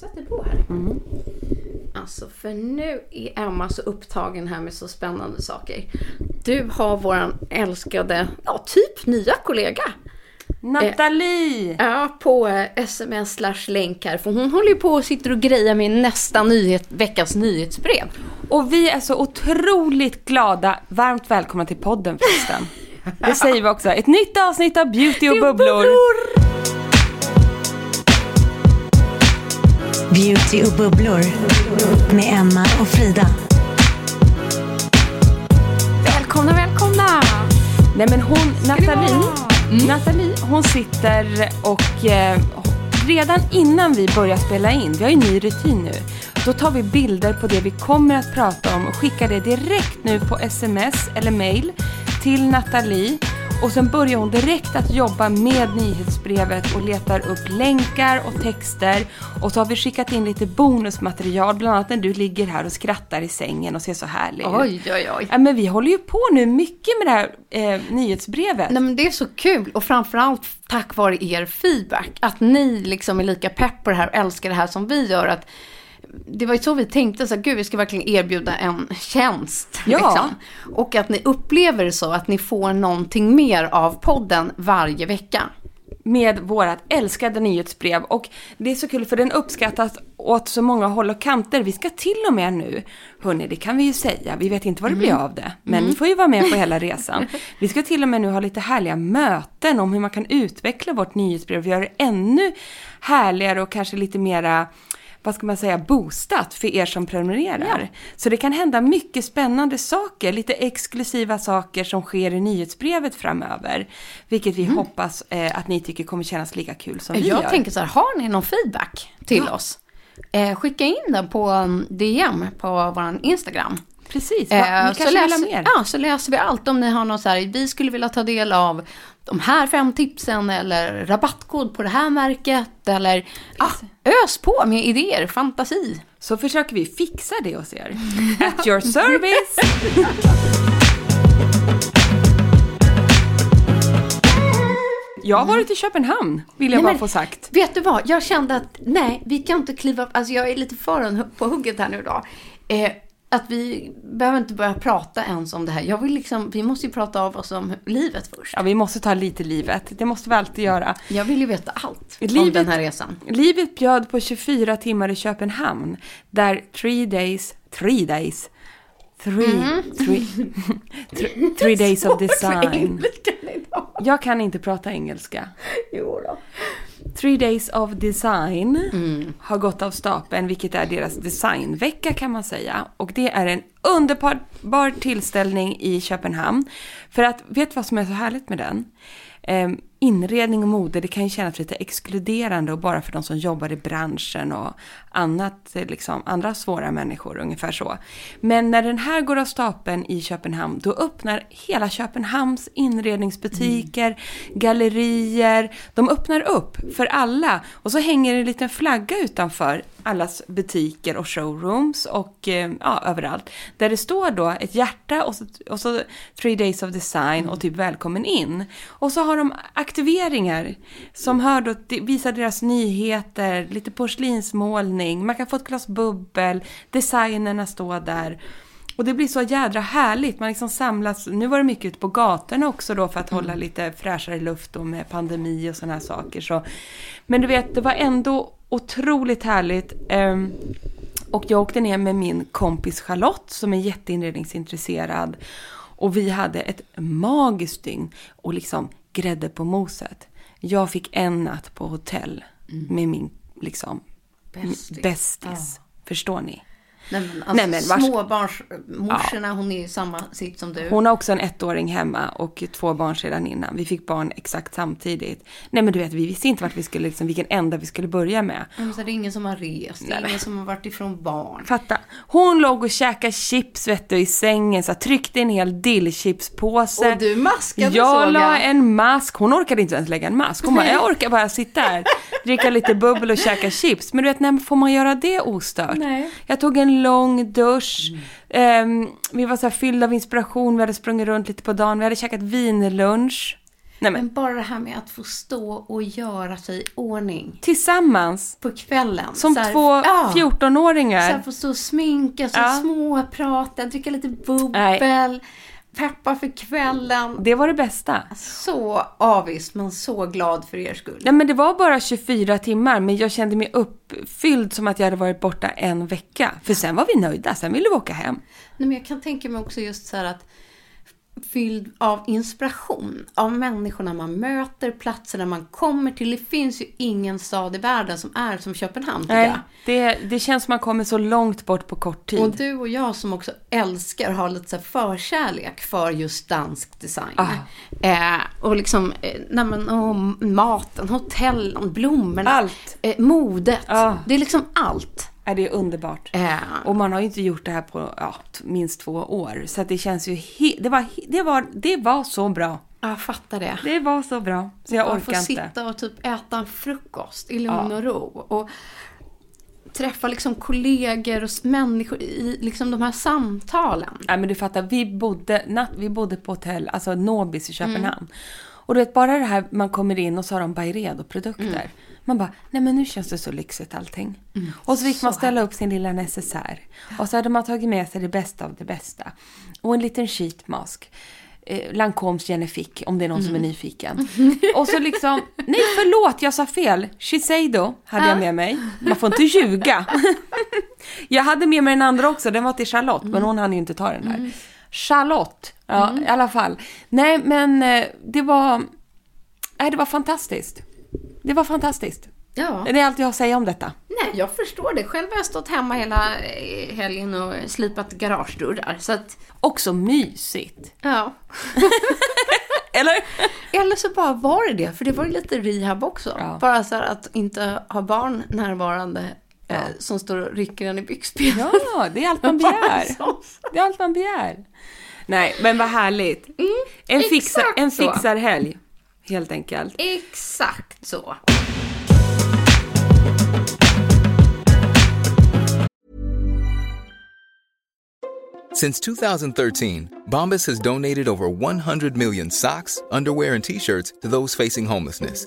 sätter på här. Alltså för nu är Emma så upptagen här med så spännande saker. Du har våran älskade, ja typ nya kollega. Nathalie! Ja, på eh, sms slash länk här. För hon håller ju på och sitter och grejer med nästa nyhet, veckans nyhetsbrev. Och vi är så otroligt glada. Varmt välkomna till podden förresten. Det säger vi också. Ett nytt avsnitt av Beauty och bubblor. Beauty och bubblor med Emma och Frida. Välkomna, välkomna! Nej men hon, Nathalie, vara? Nathalie, hon sitter och eh, redan innan vi börjar spela in, vi har ju en ny rutin nu, då tar vi bilder på det vi kommer att prata om och skickar det direkt nu på sms eller mail till Nathalie. Och sen börjar hon direkt att jobba med nyhetsbrevet och letar upp länkar och texter. Och så har vi skickat in lite bonusmaterial, bland annat när du ligger här och skrattar i sängen och ser så härlig ut. Oj, oj, oj. Ja, men vi håller ju på nu mycket med det här eh, nyhetsbrevet. Nej men det är så kul och framförallt tack vare er feedback. Att ni liksom är lika pepp på det här och älskar det här som vi gör. Att det var ju så vi tänkte, så här, gud vi ska verkligen erbjuda en tjänst. Ja. Liksom. Och att ni upplever det så, att ni får någonting mer av podden varje vecka. med vårat älskade nyhetsbrev och det är så kul för den uppskattas åt så många håll och kanter. Vi ska till och med nu, hörni det kan vi ju säga, vi vet inte vad det blir av det, men ni får ju vara med på hela resan. Vi ska till och med nu ha lite härliga möten om hur man kan utveckla vårt nyhetsbrev och göra det ännu härligare och kanske lite mera vad ska man säga, boostat för er som prenumererar. Så det kan hända mycket spännande saker, lite exklusiva saker som sker i nyhetsbrevet framöver. Vilket vi hoppas eh, att ni tycker kommer kännas lika kul som vi Jag gör. tänker så här, har ni någon feedback till oss? Eh, skicka in den på DM på vår Instagram. Precis? Eh, så, läser, mer? ja, så läser vi allt om ni har något så här, vi skulle vilja ta del av de här fem tipsen eller rabattkod på det här märket eller ah, ös på med idéer, fantasi. Så försöker vi fixa det hos er. At your service! Jag har varit i Köpenhamn, vill jag Nej, bara men- få sagt. Vet du vad, jag kände att nej, vi kan inte kliva upp, alltså jag är lite för på hugget här nu då. Eh, att vi behöver inte börja prata ens om det här. Jag vill liksom, vi måste ju prata av oss om livet först. Ja, vi måste ta lite livet. Det måste vi alltid göra. Jag vill ju veta allt om Livet- den här resan. Livet bjöd på 24 timmar i Köpenhamn. Där three days, three days, three, three, three, three days of design. Jag kan inte prata engelska. Jo då. Three Days of Design har gått av stapeln, vilket är deras designvecka kan man säga. Och det är en underbar tillställning i Köpenhamn. För att, vet du vad som är så härligt med den? Inredning och mode, det kan ju kännas lite exkluderande och bara för de som jobbar i branschen och annat, eh, liksom, andra svåra människor, ungefär så. Men när den här går av stapeln i Köpenhamn, då öppnar hela Köpenhamns inredningsbutiker, gallerier, de öppnar upp för alla. Och så hänger en liten flagga utanför allas butiker och showrooms och eh, ja, överallt. Där det står då ett hjärta och så, och så Three Days of Design och typ välkommen in. Och så har de aktiveringar som hör då, visar deras nyheter, lite porslinsmålning, man kan få ett glas bubbel, designerna står där. Och det blir så jädra härligt. Man liksom samlas. Nu var det mycket ute på gatorna också då för att hålla lite fräschare luft och med pandemi och sådana här saker. Så. Men du vet, det var ändå otroligt härligt. Ehm, och jag åkte ner med min kompis Charlotte som är jätteinredningsintresserad. Och vi hade ett magiskt dygn och liksom grädde på moset. Jag fick en natt på hotell med min liksom Bästis. bästis. Förstår ni? Nej men, alltså, Nej, men vars- småbarnsmorsorna, hon är i samma sitt som du. Hon har också en ettåring hemma och två barn sedan innan. Vi fick barn exakt samtidigt. Nej men du vet, vi visste inte vart vi skulle, liksom, vilken ända vi skulle börja med. Men så är det ingen som har rest, är Nej, ingen som har varit ifrån barn. Fatta. Hon låg och käkade chips vet du, i sängen, så här, tryckte en hel dillchipspåse. Och du maskade Jag såg la en mask. Hon orkade inte ens lägga en mask. Hon bara, jag orkar bara sitta här, dricka lite bubbel och käka chips. Men du vet, när får man göra det ostört? Nej. Jag tog en lång dusch. Ehm, vi var så här fyllda av inspiration. Vi hade sprungit runt lite på dagen. Vi hade käkat vinlunch. Nej, men- Men bara det här med att få stå och göra sig i ordning Tillsammans, på kvällen. som Så här- två ja. Så här 14-åringar. få stå och sminka sig, Ja. småprata, dricka lite bubbel, peppa för kvällen. Det var det bästa. Så avis, men så glad för er skull. Nej men det var bara 24 timmar men jag kände mig uppfylld som att jag hade varit borta en vecka. För sen var vi nöjda, sen ville vi åka hem. Nej, men jag kan tänka mig också just så här att fylld av inspiration av människorna man möter, platserna man kommer till. Det finns ju ingen stad i världen som är som Köpenhamn Nej, det, det känns som man kommer så långt bort på kort tid. Och du och jag som också älskar har lite så förkärlek för just dansk design. Ah. Eh, och liksom, eh, nej men, och maten, hotellen, blommorna. Allt. Eh, modet. Ah. Det är liksom allt. Är det är underbart. Eh, Och man har ju inte gjort det här på ja, minst två år. Så att det känns ju det, var, det, var, det var så bra. jag fattar det. Det var så bra. Så jag orkar få inte. sitta och typ äta en frukost i lugn Ja. och ro. Och träffa liksom kollegor och människor i liksom de här samtalen. Nej men du fattar, vi bodde, natt, vi bodde på hotell, alltså Nobis i Köpenhamn. Mm. Och du vet, bara det här, man kommer in och så har de Byredo-produkter. Mm. Man bara, nej men nu känns det så lyxigt allting. Och så fick man ställa upp sin lilla necessär. Och så hade man tagit med sig det bästa av det bästa. Och en liten sheetmask. Eh, Lancoms Genifique, om det är någon som är Mm. nyfiken. Och så liksom, nej förlåt, jag sa fel. Shiseido hade jag med mig. Man får inte ljuga. Jag hade med mig den andra också, den var till Charlotte, men hon hann ju inte ta den här. Charlotte, ja i alla fall. Nej men eh, det var, nej det var fantastiskt. Det var fantastiskt. Ja. Det är allt jag har att säga om detta. Nej, jag förstår det. Själv har jag stått hemma hela eh, helgen och slipat garagedörrar. Så att, Också mysigt. ja. Eller? Eller så bara var det det, för det var ju lite rehab också. Ja. Bara så att inte ha barn närvarande eh, som står och rycker en i byxbenet. Ja, det är allt man begär. Det är allt man begär. Nej, men vad härligt. En, fixa, en fixarhelg, helt enkelt. Exakt så. Since 2013, Bombas has donated over 100 million socks, underwear, and t shirts to those facing homelessness.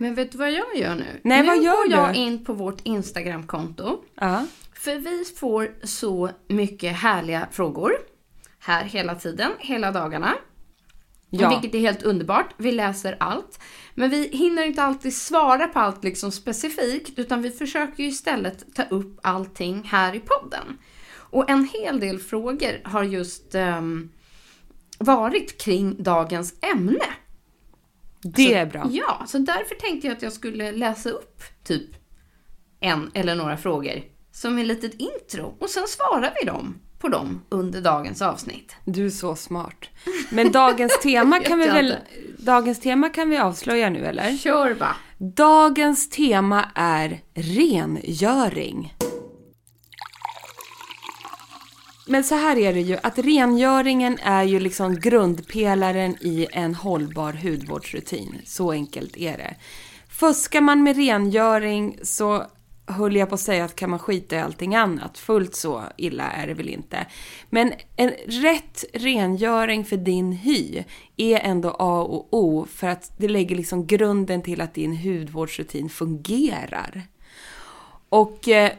Men vet du vad jag gör nu? Nej, nu vad gör går jag du? in på vårt Instagramkonto. Ja. För vi får så mycket härliga frågor här hela tiden, hela dagarna. Ja. Vilket är helt underbart. Vi läser allt. Men vi hinner inte alltid svara på allt liksom specifikt, utan vi försöker ju istället ta upp allting här i podden. Och en hel del frågor har just ehm, varit kring dagens ämne. Det är bra. Ja, så därför tänkte jag att jag skulle läsa upp typ en eller några frågor som ett litet intro och sen svarar vi dem på dem under dagens avsnitt. Du är så smart. Men dagens tema kan vi väl... Dagens tema kan vi avslöja nu, eller? Kör bara! Dagens tema är rengöring. Men så här är det ju, att rengöringen är ju liksom grundpelaren i en hållbar hudvårdsrutin. Så enkelt är det. fuskar man med rengöring så höll jag på att säga att kan man skita i allting annat. Fullt så illa är det väl inte. Men en rätt rengöring för din hy är ändå A och O för att det lägger liksom grunden till att din hudvårdsrutin fungerar. Och eh,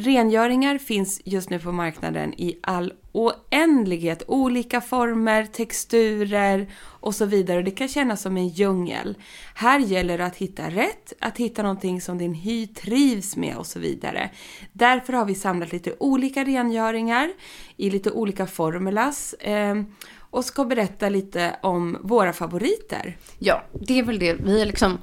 rengöringar finns just nu på marknaden i all oändlighet. Olika former, texturer och så vidare. Det kan kännas som en djungel. Här gäller det att hitta rätt, att hitta någonting som din hy trivs med och så vidare. Därför har vi samlat lite olika rengöringar i lite olika formulas. Eh, och ska berätta lite om våra favoriter. Ja, det är väl det. Vi är liksom,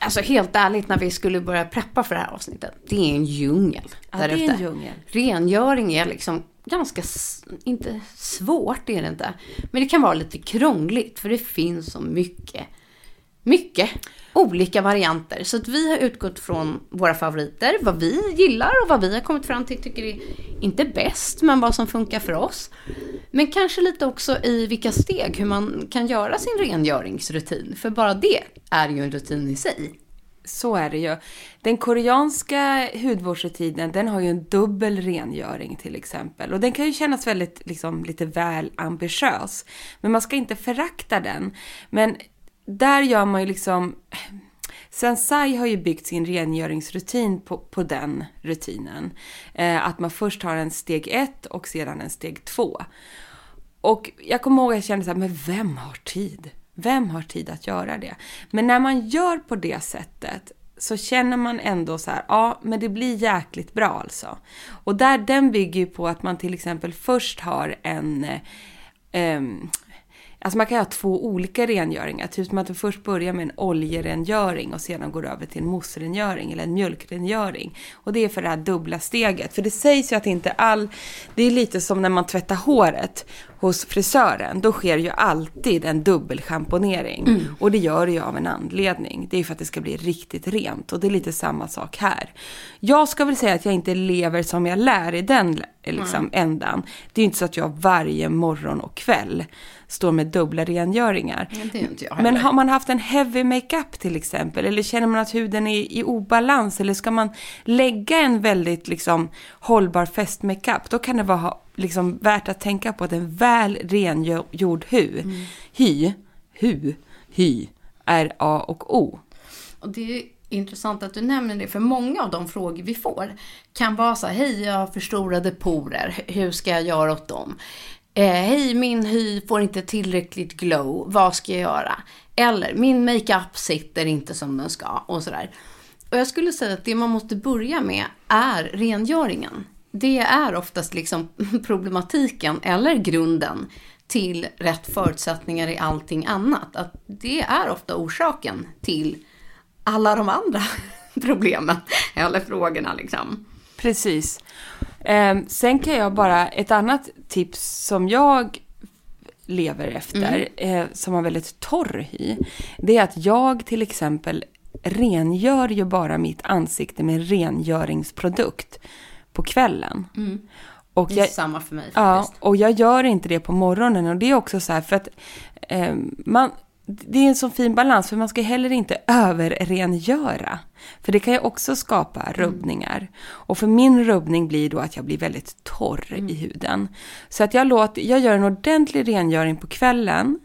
alltså helt ärligt när vi skulle börja preppa för det här avsnittet. Det är en djungel. Ja, det är en djungel. Rengöring är liksom ganska, inte svårt det är det inte. Men det kan vara lite krångligt för det finns så mycket, mycket olika varianter. Så att vi har utgått från våra favoriter, vad vi gillar och vad vi har kommit fram till tycker är inte bäst, men vad som funkar för oss. Men kanske lite också i vilka steg, hur man kan göra sin rengöringsrutin. För bara det är ju en rutin i sig. Så är det ju. Den koreanska hudvårdsrutinen den har ju en dubbel rengöring till exempel. Och den kan ju kännas väldigt, liksom, lite väl ambitiös. Men man ska inte förakta den. Men där gör man ju liksom... Sensai har ju byggt sin rengöringsrutin på, på den rutinen. Eh, att man först har en steg ett och sedan en steg två. Och jag kommer ihåg att jag kände så här, men vem har tid? Vem har tid att göra det? Men när man gör på det sättet så känner man ändå så här, ja men det blir jäkligt bra alltså. Och där, den bygger ju på att man till exempel först har en eh, ehm, Alltså man kan ha två olika rengöringar. Typ som att man först börjar med en oljerengöring och sedan går över till en mousserengöring eller en mjölkrengöring. Och det är för det här dubbla steget. För det sägs ju att inte all... Det är lite som när man tvättar håret hos frisören. Då sker ju alltid en dubbelschamponering. Och det gör det ju av en anledning. Det är för att det ska bli riktigt rent. Och det är lite samma sak här. Jag ska väl säga att jag inte lever som jag lär i den liksom, ändan. Det är ju inte så att jag varje morgon och kväll står med dubbla rengöringar. Men har man haft en heavy makeup till exempel, eller känner man att huden är i obalans, eller ska man lägga en väldigt liksom, hållbar festmakeup, då kan det vara liksom, värt att tänka på att en väl rengjord hu, hy, hu, hy, är A och O. Och det är intressant att du nämner det, för många av de frågor vi får kan vara så här, hej jag har förstorade porer, hur ska jag göra åt dem? Eh, hej min hy får inte tillräckligt glow, vad ska jag göra? Eller min makeup sitter inte som den ska och sådär. Och jag skulle säga att det man måste börja med är rengöringen. Det är oftast liksom problematiken eller grunden till rätt förutsättningar i allting annat. Att det är ofta orsaken till alla de andra problemen eller frågorna liksom. Precis. Eh, sen kan jag bara, ett annat tips som jag lever efter, eh, som har väldigt torr hy, det är att jag till exempel rengör ju bara mitt ansikte med en rengöringsprodukt på kvällen. Och Det är jag, samma för mig Ja, faktiskt. och jag gör inte det på morgonen. Och det är också så här för att eh, man, det är en så fin balans. För man ska heller inte överrengöra. För det kan ju också skapa rubbningar. Och för min rubbning blir då att jag blir väldigt torr i huden. Så att jag, låter, jag gör en ordentlig rengöring på kvällen.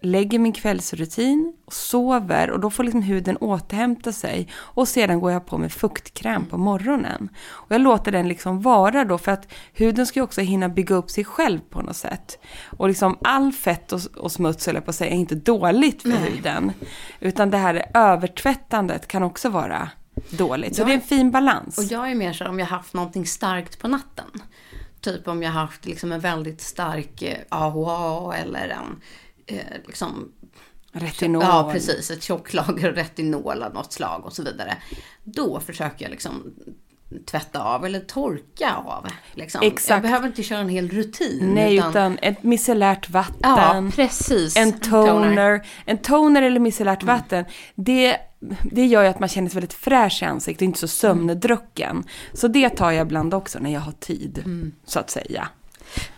Lägger min kvällsrutin och sover och då får liksom huden återhämta sig. Och sedan går jag på med fuktkräm på morgonen. Och jag låter den liksom vara då för att huden ska ju också hinna bygga upp sig själv på något sätt. Och liksom all fett och, och smuts, eller på säga, är inte dåligt för huden. Utan det här övertvättandet kan också vara dåligt. Så Ja. det är en fin balans. Och jag är mer så här, om jag haft någonting starkt på natten. Typ om jag haft liksom en väldigt stark eh, AHA eller en eh, liksom Retinol. Ja, precis. Ett tjocklager retinol av något slag och så vidare. Då försöker jag liksom tvätta av eller torka av. Liksom. Exakt. Jag behöver inte köra en hel rutin. Nej, utan, ett micellärt Ja, vatten. precis. en toner. En toner eller micellärt vatten, det, det gör ju att man känner sig väldigt fräsch i ansiktet inte så sömndrucken. Så det tar jag ibland också när jag har tid, så att säga.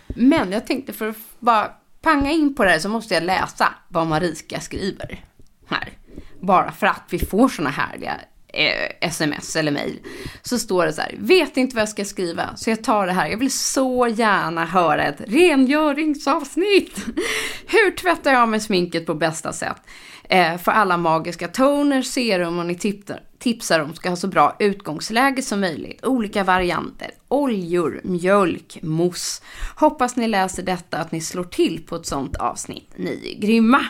Men jag tänkte för att bara panga in på det här så måste jag läsa vad Marika skriver här. bara för att vi får såna härliga eh, sms eller mail. Så står det så här, vet inte vad jag ska skriva så jag tar det här. Jag vill så gärna höra ett rengöringsavsnitt. Hur tvättar jag med sminket på bästa sätt? Eh, för alla magiska toner, serum och ni tittar tipsar om ska ha så bra utgångsläge som möjligt. Olika varianter, oljor, mjölk, mousse. Hoppas ni läser detta att ni slår till på ett sånt avsnitt. Ni är grymma!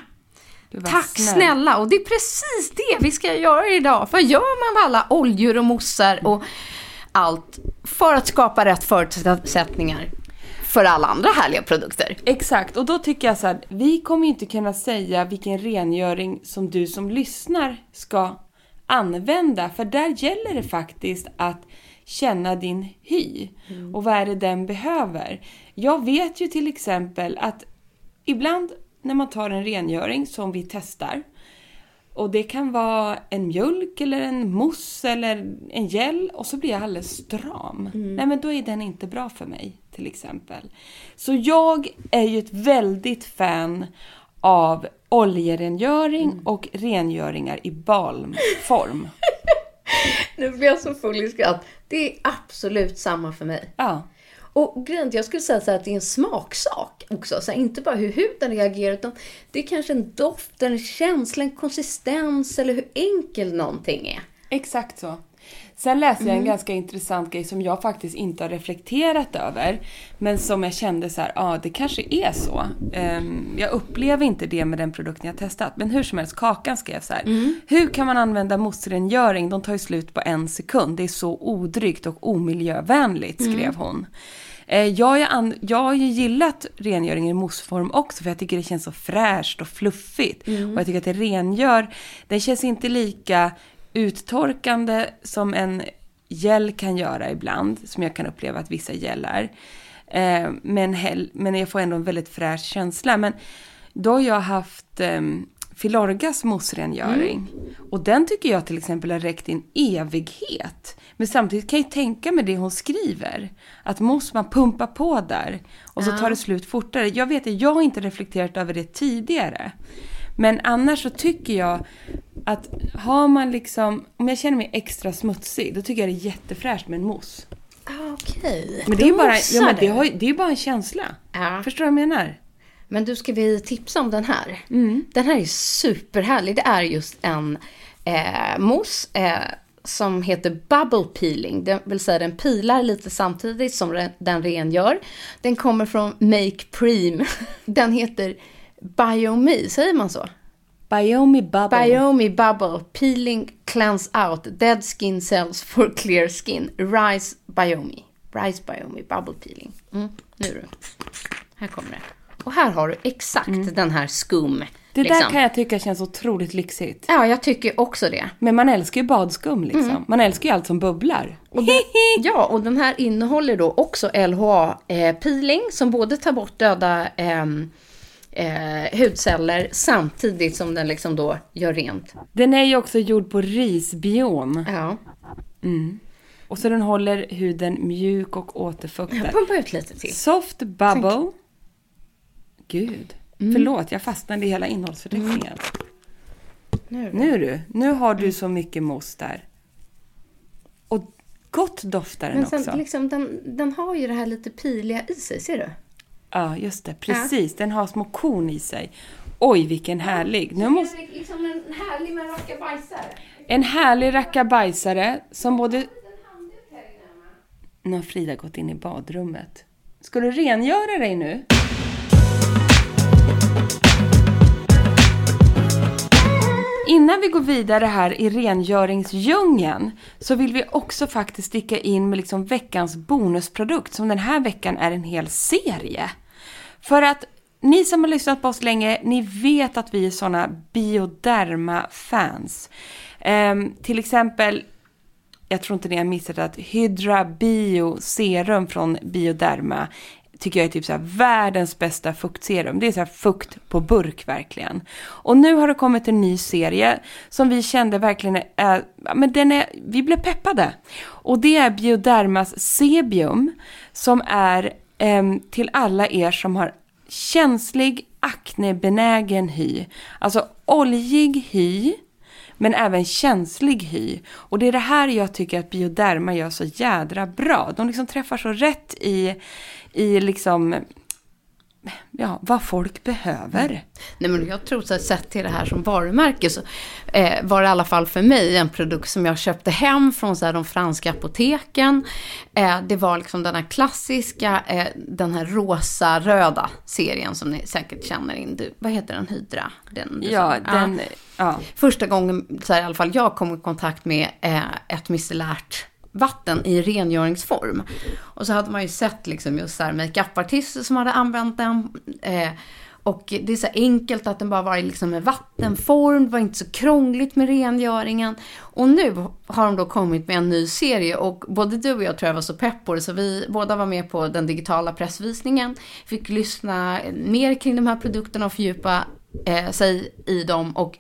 Tack snäll. snälla! Och det är precis det vi ska göra idag. Vad gör man med alla oljor och mossar och allt för att skapa rätt förutsättningar för alla andra härliga produkter? Exakt, och då tycker jag så här, vi kommer ju inte kunna säga vilken rengöring som du som lyssnar ska använda, för där gäller det faktiskt att känna din hy och vad är det den behöver. Jag vet ju till exempel att ibland när man tar en rengöring som vi testar och det kan vara en mjölk eller en mousse eller en gel och så blir jag alldeles stram. Nej men då är den inte bra för mig till exempel. Så jag är ju ett väldigt fan av oljerengöring och rengöringar i balmform. Nu blir jag så full i skratt. Det är absolut samma för mig. Ja. Och grejen, jag skulle säga så att det är en smaksak också. Så här, inte bara hur huden reagerar, utan det är kanske en doft, en känsla, en konsistens eller hur enkel någonting är. Exakt så. Sen läste jag en ganska intressant grej som jag faktiskt inte har reflekterat över. Men som jag kände så här, ja ah, det kanske är så. Ehm, jag upplever inte det med den produkten jag testat. Men hur som helst, Kakan skrev så här. Hur kan man använda mousserengöring? De tar ju slut på en sekund. Det är så odrygt och omiljövänligt, skrev hon. Eh, Jag an- jag har ju gillat rengöring i moussform också för jag tycker det känns så fräscht och fluffigt. Och jag tycker att det rengör, det känns inte lika uttorkande som en gel kan göra ibland, som jag kan uppleva att vissa gel är. Eh, men, men jag får ändå en väldigt fräsch känsla. Men då har jag haft eh, Filorgas moussrengöring. Och den tycker jag till exempel har räckt i en evighet. Men samtidigt kan jag tänka mig det hon skriver. Att mousse, man pumpar på där och så tar det slut fortare. Jag vet att jag har inte reflekterat över det tidigare. Men annars så tycker jag att har man liksom, om jag känner mig extra smutsig, då tycker jag det är jättefräscht med en mousse. Ah, Okej. Men det är bara, ja, men det har, det är bara en känsla. Ja. Förstår du vad jag menar? Men du, ska vi tipsa om den här? Mm. Den här är superhärlig. Det är just en eh, mousse eh, som heter Bubble Peeling. Det vill säga den pilar lite samtidigt som den rengör. Den kommer från Make Preem. Den heter Biome, säger man så? Biomi Bubble. Biomi Bubble Peeling Cleanse Out Dead Skin Cells for Clear Skin Rise Biomi. Rise Biomi Bubble Peeling. Mm, nu du. Här kommer det. Och här har du exakt den här skum. Mm. det liksom. där kan jag tycka känns otroligt lyxigt. Ja, jag tycker också det. Men man älskar ju badskum liksom. Mm. Man älskar ju allt som bubblar. Och den, ja, och den här innehåller då också LHA-peeling som både tar bort döda ehm, eh, hudceller samtidigt som den liksom då gör rent. Den är ju också gjord på risbiom. Ja. Och så den håller huden mjuk och återfuktad. Pumpa ut lite till. Soft bubble. Gud. Förlåt, jag fastnade i hela innehållsförteckningen. Nu. Nu du, nu har du så mycket mousse där. Och gott doftar den Men också. sen, liksom, den, den har ju det här lite piliga i sig, ser du? Ja, just det. Precis. Den har små korn i sig. Oj, vilken härlig. Nu måste... liksom en härlig med rackabajsare. En härlig rackabajsare som både... Nu har Frida gått in i badrummet. Ska du rengöra dig nu? Innan vi går vidare här i rengöringsdjungeln så vill vi också faktiskt sticka in med liksom veckans bonusprodukt som den här veckan är en hel serie. För att ni som har lyssnat på oss länge, ni vet att vi är såna bioderma-fans. Ehm, till exempel, jag tror inte ni har missat att Hydra Bio Serum från Bioderma tycker jag är typ så här världens bästa fuktserum. Det är så här fukt på burk verkligen. Och nu har det kommit en ny serie som vi kände verkligen är, eh, ja, men den är, vi blev peppade. Och det är Biodermas Sebium som är em, till alla er som har känslig aknebenägen hy. Alltså oljig hy men även känslig hy. Och det är det här jag tycker att Bioderma gör så jädra bra. De liksom träffar så rätt i, i liksom ja, vad folk behöver. Nej, men jag tror så att sett till det här som varumärke så eh, var det i alla fall för mig en produkt som jag köpte hem från så här, de franska apoteken. Eh, det var liksom den här klassiska, eh, den här rosa-röda serien som ni säkert känner in. Du, vad heter den? Hydra? Den, ja, den, ja. Första gången så här, i alla fall jag kom i kontakt med eh, ett micellärt vatten i rengöringsform. Och så hade man ju sett liksom just så här makeupartister som hade använt den. Eh, och det är så enkelt att den bara var liksom vattenform, det var inte så krångligt med rengöringen. Och nu har de då kommit med en ny serie och både du och jag tror jag var så pepp på det så vi båda var med på den digitala pressvisningen. Fick lyssna mer kring de här produkterna och fördjupa eh, sig i dem. Och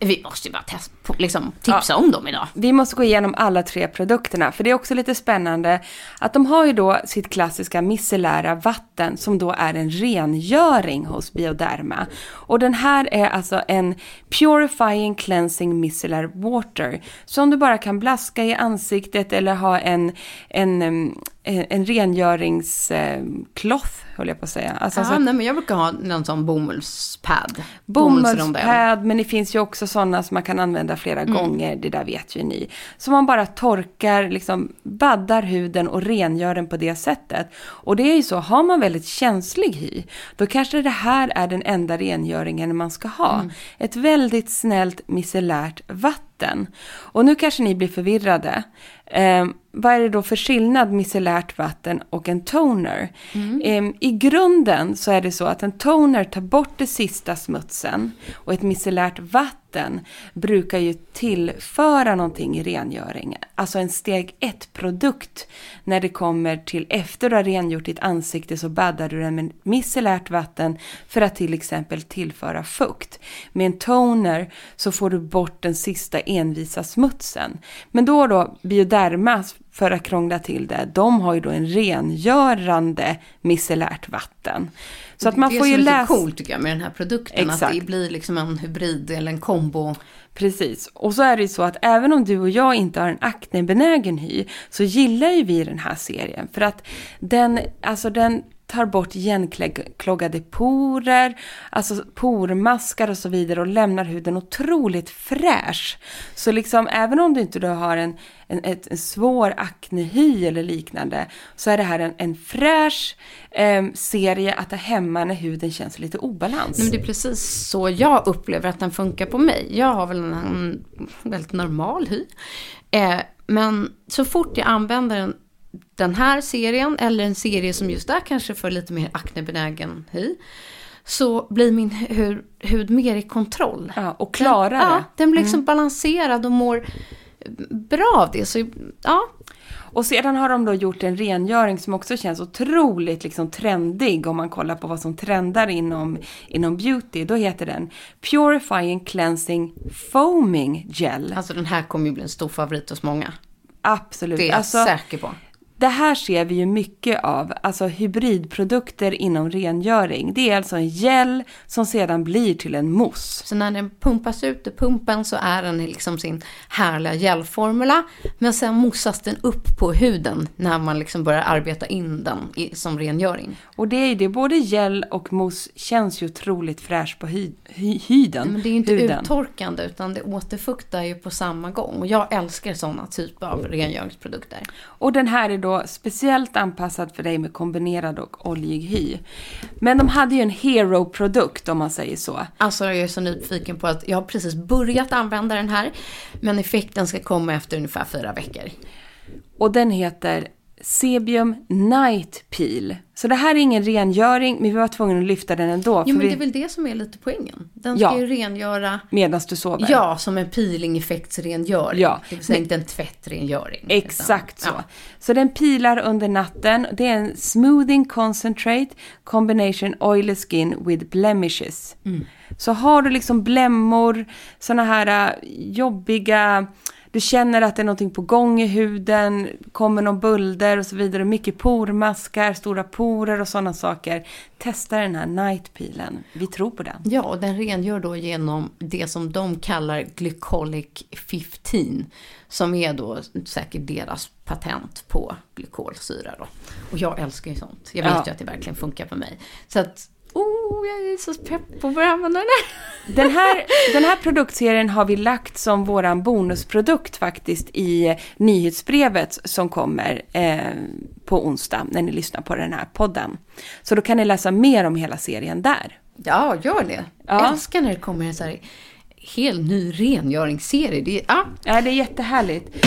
vi måste ju bara testa, liksom, tipsa ja. om dem idag. Vi måste gå igenom alla tre produkterna, för det är också lite spännande att de har ju då sitt klassiska micellära vatten som då är en rengöring hos Bioderma. Och den här är alltså en Purifying Cleansing Micellar Water som du bara kan blaska i ansiktet eller ha en, en mm, en rengöringskloth, höll jag på att säga. Alltså, ja, alltså, nej, men jag brukar ha någon sån bomullspad. Bomullspad, men det finns ju också sådana som man kan använda flera mm. gånger, det där vet ju ni. Så man bara torkar, liksom baddar huden och rengör den på det sättet. Och det är ju så, har man väldigt känslig hy, då kanske det här är den enda rengöringen man ska ha. Mm. Ett väldigt snällt micellärt vatten. Och nu kanske ni blir förvirrade. Eh, vad är det då för skillnad micellärt vatten och en toner? Mm. I grunden så är det så att en toner tar bort det sista smutsen och ett micellärt vatten brukar ju tillföra någonting i rengöringen. Alltså en steg ett produkt när det kommer till efter du har rengjort ditt ansikte så baddar du den med micellärt vatten för att till exempel tillföra fukt. Med en toner så får du bort den sista envisa smutsen. Men då då Bioderma för att krångla till det, de har ju då en rengörande micellärt vatten. Så att man får ju läsa... Det är så coolt tycker jag med den här produkten, Exakt. att det blir liksom en hybrid eller en kombo. Precis, och så är det ju så att även om du och jag inte har en aknebenägen hy så gillar ju vi den här serien för att den, alltså den tar bort igenkloggade porer, alltså pormaskar och så vidare och lämnar huden otroligt fräsch. Så liksom även om du inte då har en, en, ett, en svår aknehy eller liknande så är det här en, en fräsch eh, serie att ha hemma när huden känns lite obalans. Men det är precis så jag upplever att den funkar på mig. Jag har väl en, en väldigt normal hy. Eh, men så fort jag använder den den här serien eller en serie som just är kanske för lite mer aknebenägen hy så blir min hud, hud mer i kontroll. Ja, och klarare. Den, ja, den blir liksom mm. balanserad och mår bra av det. Så, ja. Och sedan har de då gjort en rengöring som också känns otroligt liksom trendig om man kollar på vad som trendar inom, inom beauty. Då heter den Purifying Cleansing Foaming Gel. Alltså den här kommer ju bli en stor favorit hos många. Absolut. Det är jag alltså, säker på. Det här ser vi ju mycket av, alltså hybridprodukter inom rengöring. Det är alltså en gel som sedan blir till en mousse. Så när den pumpas ut ur pumpen så är den liksom sin härliga gelformula. Men sen moussas den upp på huden när man liksom börjar arbeta in den i, som rengöring. Och det är ju det, både gel och mousse känns ju otroligt fräsch på hy, hy, hyden. Men det är ju inte huden. uttorkande utan det återfuktar ju på samma gång. Och jag älskar sådana typer av rengöringsprodukter. Och den här är då då speciellt anpassad för dig med kombinerad och oljig hy. Men de hade ju en hero-produkt om man säger så. Alltså jag är så nyfiken på att jag har precis börjat använda den här. Men effekten ska komma efter ungefär fyra veckor. Och den heter Sebium Night Peel. Så det här är ingen rengöring, men vi var tvungna att lyfta den ändå. Jo, men vi... det är väl det som är lite poängen. Den ska ja. ju rengöra... Medan du sover. Ja, som en peeling-effektsrengöring. Ja. Det vill säga men... inte en tvättrengöring. Exakt utan... så. Ja. Så den pilar under natten. Det är en smoothing concentrate combination oily skin with blemishes. Mm. Så har du liksom blämmor, sådana här uh, jobbiga du känner att det är någonting på gång i huden, kommer någon bulder och så vidare. Mycket pormaskar, stora porer och sådana saker. Testa den här Night Peelen. Vi tror på den. Ja, och den rengör då genom det som de kallar Glycolic 15. Som är då säkert deras patent på glykolsyra då. Och jag älskar ju sånt. Jag vet Ja. ju att det verkligen funkar för mig. Så att, oh, jag är så pepp på att börja använda den här. Den här, den här produktserien har vi lagt som våran bonusprodukt faktiskt i nyhetsbrevet som kommer eh, på onsdag när ni lyssnar på den här podden. Så då kan ni läsa mer om hela serien där. Ja, gör det. Ja. Älskar när det kommer en så här helt ny rengöringsserie. Det är, ja, Ja, det är jättehärligt.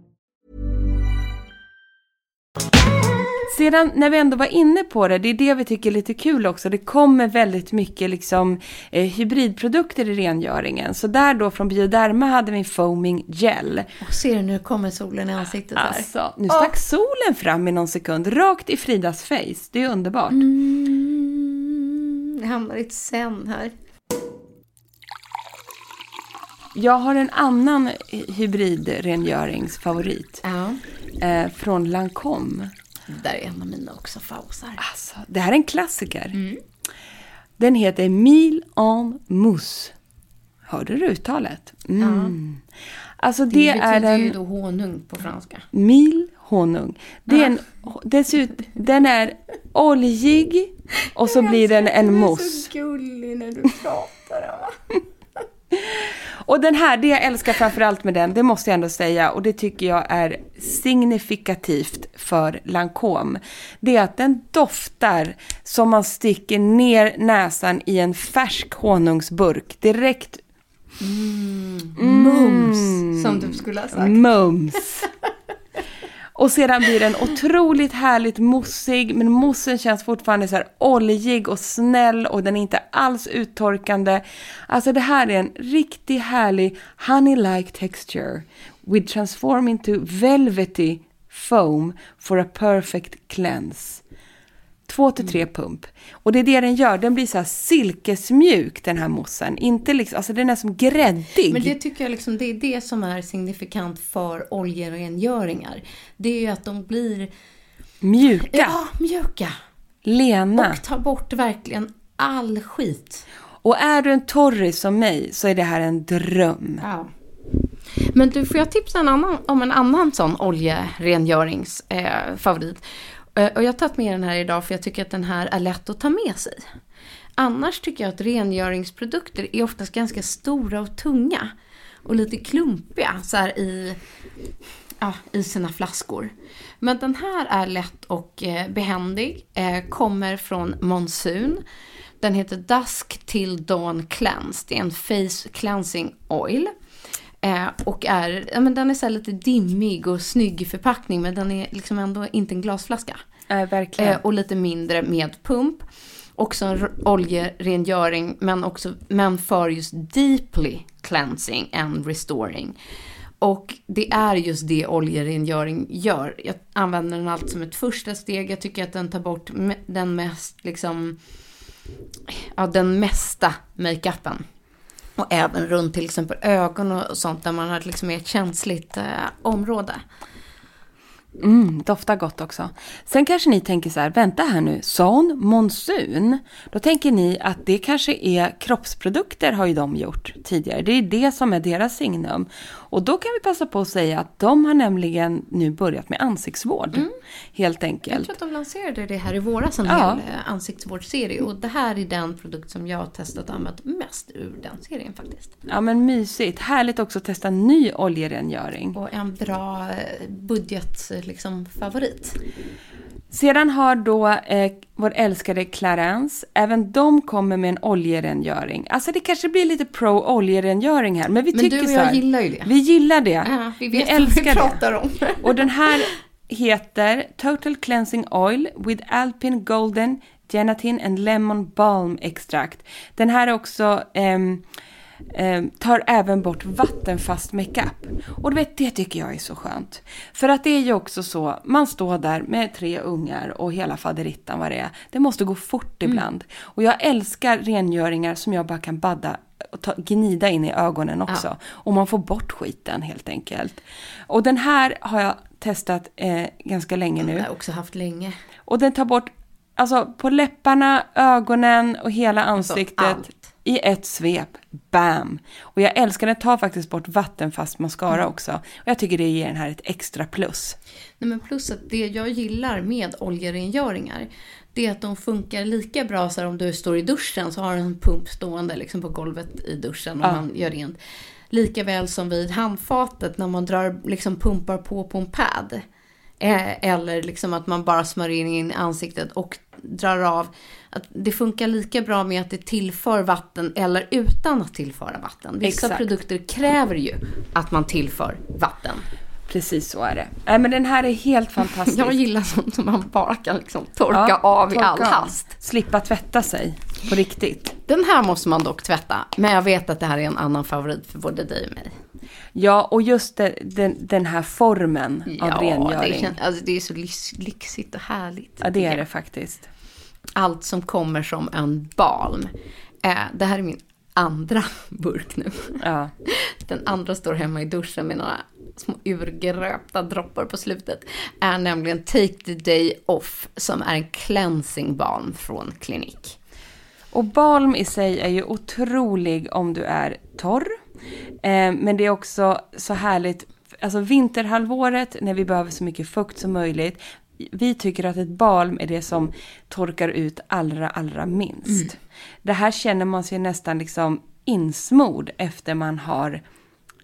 Sedan när vi ändå var inne på det, det är det vi tycker är lite kul också. Det kommer väldigt mycket liksom eh, hybridprodukter i rengöringen. Så där då från Bioderma hade vi en foaming gel. och ser du nu kommer solen i ansiktet där. Alltså, nu stack solen fram i någon sekund, rakt i Fridas face. Det är underbart. Mm, jag hamnar i ett sen här. Jag har en annan hybridrengöringsfavorit. Ja, Eh, från Lancome. Det där är en av mina också fausar. Alltså, det här är en klassiker. Den heter Mille en mousse. Hörde du uttalet? Mm. Alltså det, Det, är betyder ju en då honung på franska. mil honung. Det är en, dessutom, den är oljig och så blir den en mousse. gullig när du pratar. Och den här, det jag älskar framförallt med den, det måste jag ändå säga, och det tycker jag är signifikativt för Lancome, det är att den doftar som man sticker ner näsan i en färsk honungsburk direkt Mums, som du skulle ha sagt. mums. Och sedan blir den otroligt härligt mossig, men moussen känns fortfarande så här oljig och snäll och den är inte alls uttorkande. Alltså det här är en riktigt härlig honey-like texture with transform into velvety foam for a perfect cleanse. Två till tre pump. Och det är det den gör, den blir så här silkesmjuk den här moussen. Inte liksom, alltså den är som gräddig. Men det tycker jag liksom, det är det som är signifikant för oljerengöringar. Det är ju att de blir Mjuka, ja, mjuka. lena. Och tar bort verkligen all skit. Och är du en torris som mig så är det här en dröm. Ja. Men du, får jag tipsa en annan, om en annan sån oljerengöringsfavorit? Eh, favorit? Eh, och jag har tagit med den här idag för jag tycker att den här är lätt att ta med sig. Annars tycker jag att rengöringsprodukter är oftast ganska stora och tunga. Och lite klumpiga så här i, ja, i sina flaskor. Men den här är lätt och eh, behändig. Eh, kommer från Monsun. Den heter Dusk till Dawn Cleanse. Det är en face cleansing oil. Eh, och är, ja, men den är så lite dimmig och snygg i förpackning men den är liksom ändå inte en glasflaska. Äh, verkligen. Eh, och lite mindre med pump. också en oljerengöring, men, också, men för just deeply cleansing and restoring. Och det är just det oljerengöring gör. Jag använder den alltid som ett första steg. Jag tycker att den tar bort den mest, liksom, ja, den mesta makeupen. Och även runt till exempel ögon och sånt där man har liksom ett känsligt eh, område. Mm, doftar gott också. Sen kanske ni tänker så här, vänta här nu, sa hon monsun? Då tänker ni att det kanske är kroppsprodukter har ju de gjort tidigare. Det är det som är deras signum. Och då kan vi passa på att säga att de har nämligen nu börjat med ansiktsvård. Helt Jag enkelt. tror att de lanserade det här i våras, en Ja. hel eh, ansiktsvårdsserie. Och det här är den produkt som jag har testat och använt mest ur den serien faktiskt. Ja men mysigt. Härligt också att testa ny oljerengöring. Och en bra eh, budget, eh, liksom, favorit. Sedan har då eh, vår älskade Clarence, även de kommer med en oljerengöring. Alltså det kanske blir lite pro oljerengöring här, men vi Men tycker du och så jag gillar ju det. Vi gillar det. Ja, vi vet vad älskar vi det. pratar om. Och den här heter Total Cleansing Oil with Alpine Golden Gelatin and Lemon Balm Extract. Den här är också ehm, tar även bort vattenfast makeup. Och du vet, det tycker jag är så skönt. För att det är ju också så, man står där med tre ungar och hela faderittan vad det är. Det måste gå fort ibland. Och jag älskar rengöringar som jag bara kan badda och ta, gnida in i ögonen också. Och man får bort skiten helt enkelt. Och den här har jag testat eh, ganska länge nu. har jag också haft länge. Och den tar bort, alltså på läpparna, ögonen och hela ansiktet allt. I ett svep. Bam! Och jag älskar den, tar faktiskt bort vattenfast mascara också. Och jag tycker det ger den här ett extra plus. Nej, men plus att det jag gillar med oljerengöringar det är att de funkar lika bra så här om du står i duschen så har du en pump stående liksom på golvet i duschen och Ja. man gör rent. Lika väl som vid handfatet när man drar, liksom pumpar på på en pad. Eh, eller liksom att man bara smörjer in i ansiktet och drar av. Att det funkar lika bra med att det tillför vatten eller utan att tillföra vatten. Vissa Exakt. produkter kräver ju att man tillför vatten. Precis så är det. Nej men den här är helt fantastisk. Jag gillar sånt som man bara kan liksom torka Ja, av i torka all av. hast. Slippa tvätta sig på riktigt. Den här måste man dock tvätta. Men jag vet att det här är en annan favorit för både dig och mig. Ja, och just det, den, den här formen av det, rengöring. kän- alltså, det är så lyx, lyxigt och härligt. Ja, det är det faktiskt. Allt som kommer som en balm. Eh, det här är min andra burk nu. Ja. Den andra står hemma i duschen med några små urgröpta droppar på slutet. Är nämligen Take the Day Off som är en cleansing balm från Klinik. Och balm i sig är ju otrolig om du är torr. Eh, men det är också så härligt, alltså vinterhalvåret när vi behöver så mycket fukt som möjligt. Vi tycker att ett balm är det som torkar ut allra, allra minst. Det här känner man sig nästan liksom insmord efter man har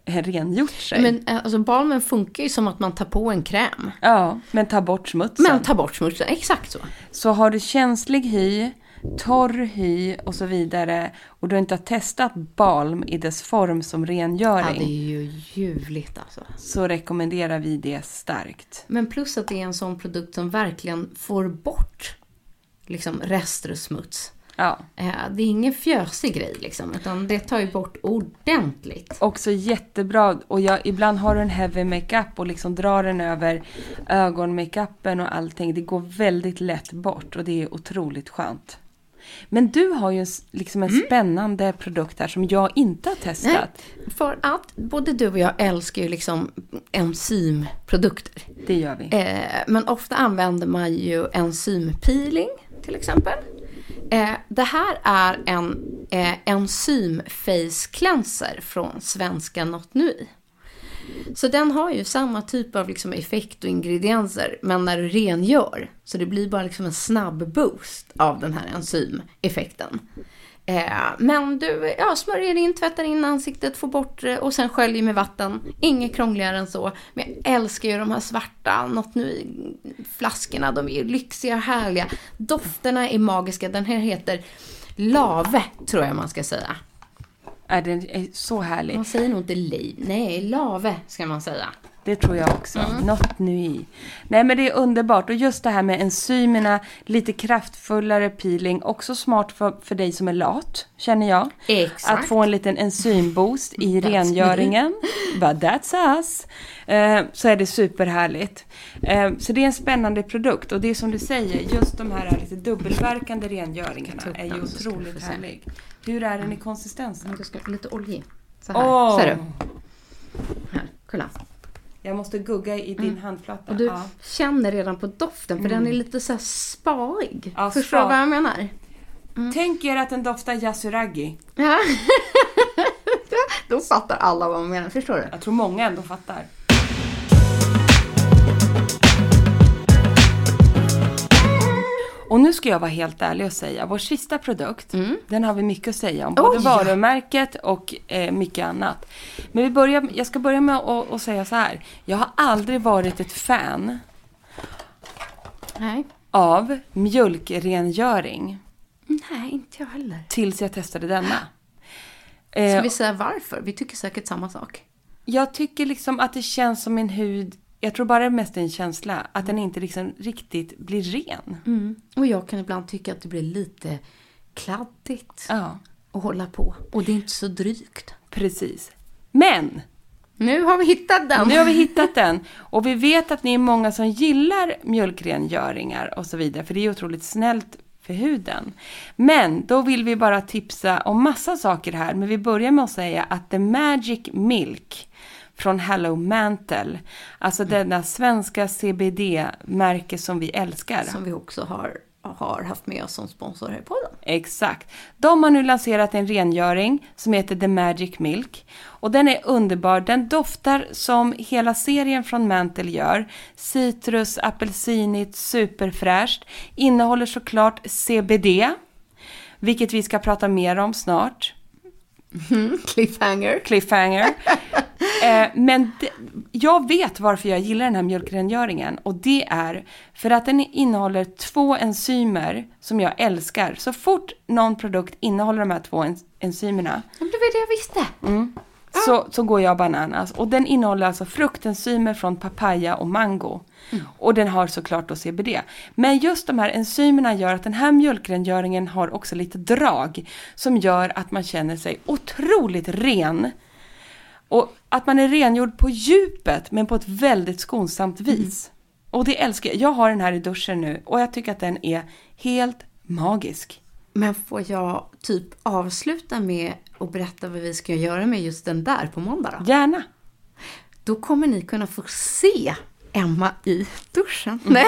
rengjort sig. Men eh, alltså, balmen funkar ju som att man tar på en kräm. ja, men ta bort smutsen. Men ta bort smutsen, exakt så. Så har du känslig hy, torr hy och så vidare och du inte har testat balm i dess form som Ja, rengöring det är ju ljuvligt alltså. så rekommenderar vi det starkt. Men plus att det är en sån produkt som verkligen får bort liksom rester och smuts. Ja. Eh, Det är ingen fjösig grej liksom, utan det tar ju bort ordentligt. Också jättebra och jag, ibland har du en heavy makeup och liksom drar den över ögonmakeupen och allting. Det går väldigt lätt bort och det är otroligt skönt. Men du har ju liksom en spännande produkt här som jag inte har testat. Nej, för att både du och jag älskar ju liksom enzymprodukter. Det gör vi. Eh, men ofta använder man ju enzympeeling till exempel. Eh, det här är en eh, enzym face cleanser från svenska Not Nui. Så den har ju samma typ av liksom effekt och ingredienser, men när du rengör. Så det blir bara liksom en snabb boost av den här enzymeffekten. Eh, men du ja, smörjer in, tvättar in ansiktet, får bort det och sen sköljer med vatten. Inget krångligare än så. Men jag älskar ju de här svarta något nu flaskorna. De är ju lyxiga och härliga. Dofterna är magiska. Den här heter Lave, tror jag man ska säga. Är den är så härlig. Man säger nog inte liv. Nej, Lave ska man säga. Det tror jag också. Not nui. Nej men det är underbart. Och just det här med enzymerna, lite kraftfullare peeling. Också smart för, för dig som är lat, känner jag. Exakt. Att få en liten enzymboost i rengöringen. But that's us. Eh, så är det superhärligt. Eh, så det är en spännande produkt. Och det är som du säger, just de här lite dubbelverkande rengöringarna är ju otroligt härlig. Hur är den i konsistensen? Du ska lite olja. Så här. Åh! Ser du? Här, kolla. Jag måste gugga i din handflata. Mm. Och du Ja. känner redan på doften, för den är lite så här spaig. Ja, Förstår du vad jag menar? Tänk er att den doftar yasuragi. Ja. Då fattar alla vad man menar, förstår du? Jag tror många ändå fattar. Och nu ska jag vara helt ärlig och säga, vår sista produkt, den har vi mycket att säga om. Både Mm. Oj, ja. varumärket och eh, mycket annat. Men vi börjar, jag ska börja med att säga så här. Jag har aldrig varit ett fan Nej. av mjölkrengöring Nej, inte jag heller. tills jag testade denna. Ska Eh, vi säga varför? Vi tycker säkert samma sak. Jag tycker liksom att det känns som min hud, jag tror bara det är mest en känsla, att den inte liksom riktigt blir ren. Och jag kan ibland tycka att det blir lite kladdigt Ja, att hålla på. Och det är inte så drygt. precis. Men, Nu har vi hittat den! nu har vi hittat den. Och vi vet att ni är många som gillar mjölkrengöringar och så vidare, för det är otroligt snällt för huden. Men då vill vi bara tipsa om massa saker här, men vi börjar med att säga att The Magic Milk från Hello Mantle, alltså denna svenska CBD-märke som vi älskar. Som vi också har, har haft med oss som sponsor här i podden. Exakt. De har nu lanserat en rengöring som heter The Magic Milk. Och den är underbar. Den doftar som hela serien från Mantle gör. Citrus, apelsinigt, superfräscht. Innehåller såklart CBD. Vilket vi ska prata mer om snart. Cliffhanger. Cliffhanger. Eh, men det, jag vet varför jag gillar den här mjölkrengöringen. Och det är för att den innehåller två enzymer som jag älskar. Så fort någon produkt innehåller de här två en, enzymerna Det var det jag visste. så, så går jag bananas. Och den innehåller alltså fruktenzymer från papaya och mango. Och den har såklart då CBD. Men just de här enzymerna gör att den här mjölkrengöringen har också lite drag. Som gör att man känner sig otroligt ren. Och att man är rengjord på djupet men på ett väldigt skonsamt vis. Och det älskar jag. Jag har den här i duschen nu och jag tycker att den är helt magisk. Men får jag typ avsluta med att berätta vad vi ska göra med just den där på måndag då? Gärna. Då kommer ni kunna få se Emma i duschen. Nej,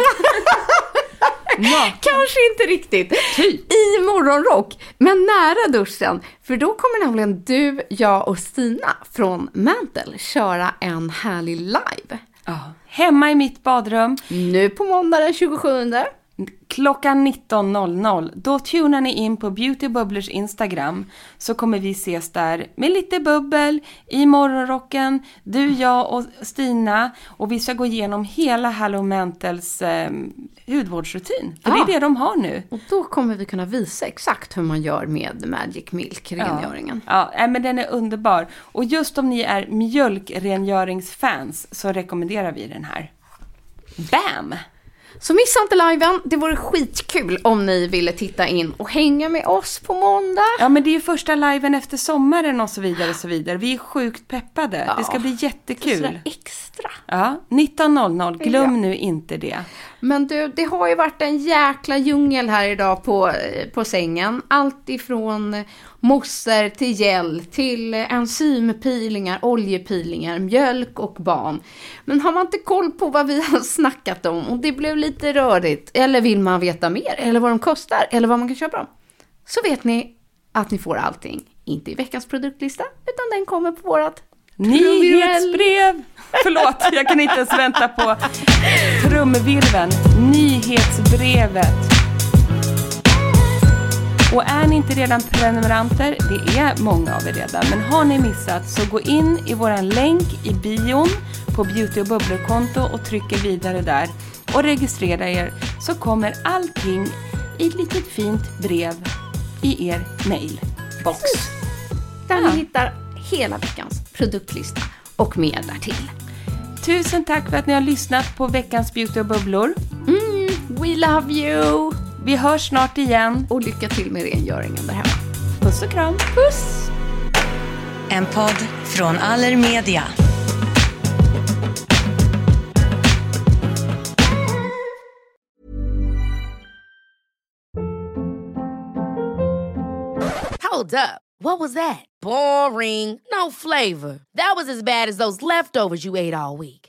kanske inte riktigt. I morgonrock, men nära duschen. För då kommer nämligen du, jag och Stina från Mantle köra en härlig live. Ja. Hemma i mitt badrum. Nu på måndag den 27. Klockan 19.00, då tunar ni in på Beauty Bubblers Instagram så kommer vi ses där med lite bubbel i morgonrocken, du, jag och Stina och vi ska gå igenom hela Hello Mantles eh, hudvårdsrutin. För det Ja. är det de har nu. Och då kommer vi kunna visa exakt hur man gör med Magic Milk, rengöringen. Ja, nej, men den är underbar. Och just om ni är mjölkrengöringsfans så rekommenderar vi den här. Bam! Så missa inte liven. Det vore skitkul om ni ville titta in och hänga med oss på måndag. Ja men det är ju första liven efter sommaren och så vidare och så vidare. Vi är sjukt peppade. Det ska bli jättekul. Sådär extra. Ja, 19.00. Glöm nu inte det. Men du, det har ju varit en jäkla djungel här idag på, på sängen. Allt ifrån mosser till gel till enzympeelingar, oljepeelingar, mjölk och barn. Men har man inte koll på vad vi har snackat om och det blev lite rörigt, eller vill man veta mer, eller vad de kostar, eller vad man kan köpa dem, så vet ni att ni får allting. Inte i veckans produktlista, utan den kommer på vårat Nyhetsbrev! Förlåt, jag kan inte ens vänta på trumvirveln. Nyhetsbrevet. Och är ni inte redan prenumeranter, det är många av er redan, men har ni missat så gå in i våran länk i bion på Beauty och Bubblor-konto och trycker vidare där och registrera er så kommer allting i ett litet fint brev i er mailbox. Där ni hittar hela veckans produktlista och mer därtill. Tusen tack för att ni har lyssnat på veckans Beauty och bubblor. Mm, we love you! Vi hörs snart igen. Och lycka till med rengöringen där hemma. Puss och kram. Puss! En podd från Allermedia. Hold up. What was that? Boring. No flavor. That was as bad as those leftovers you ate all week.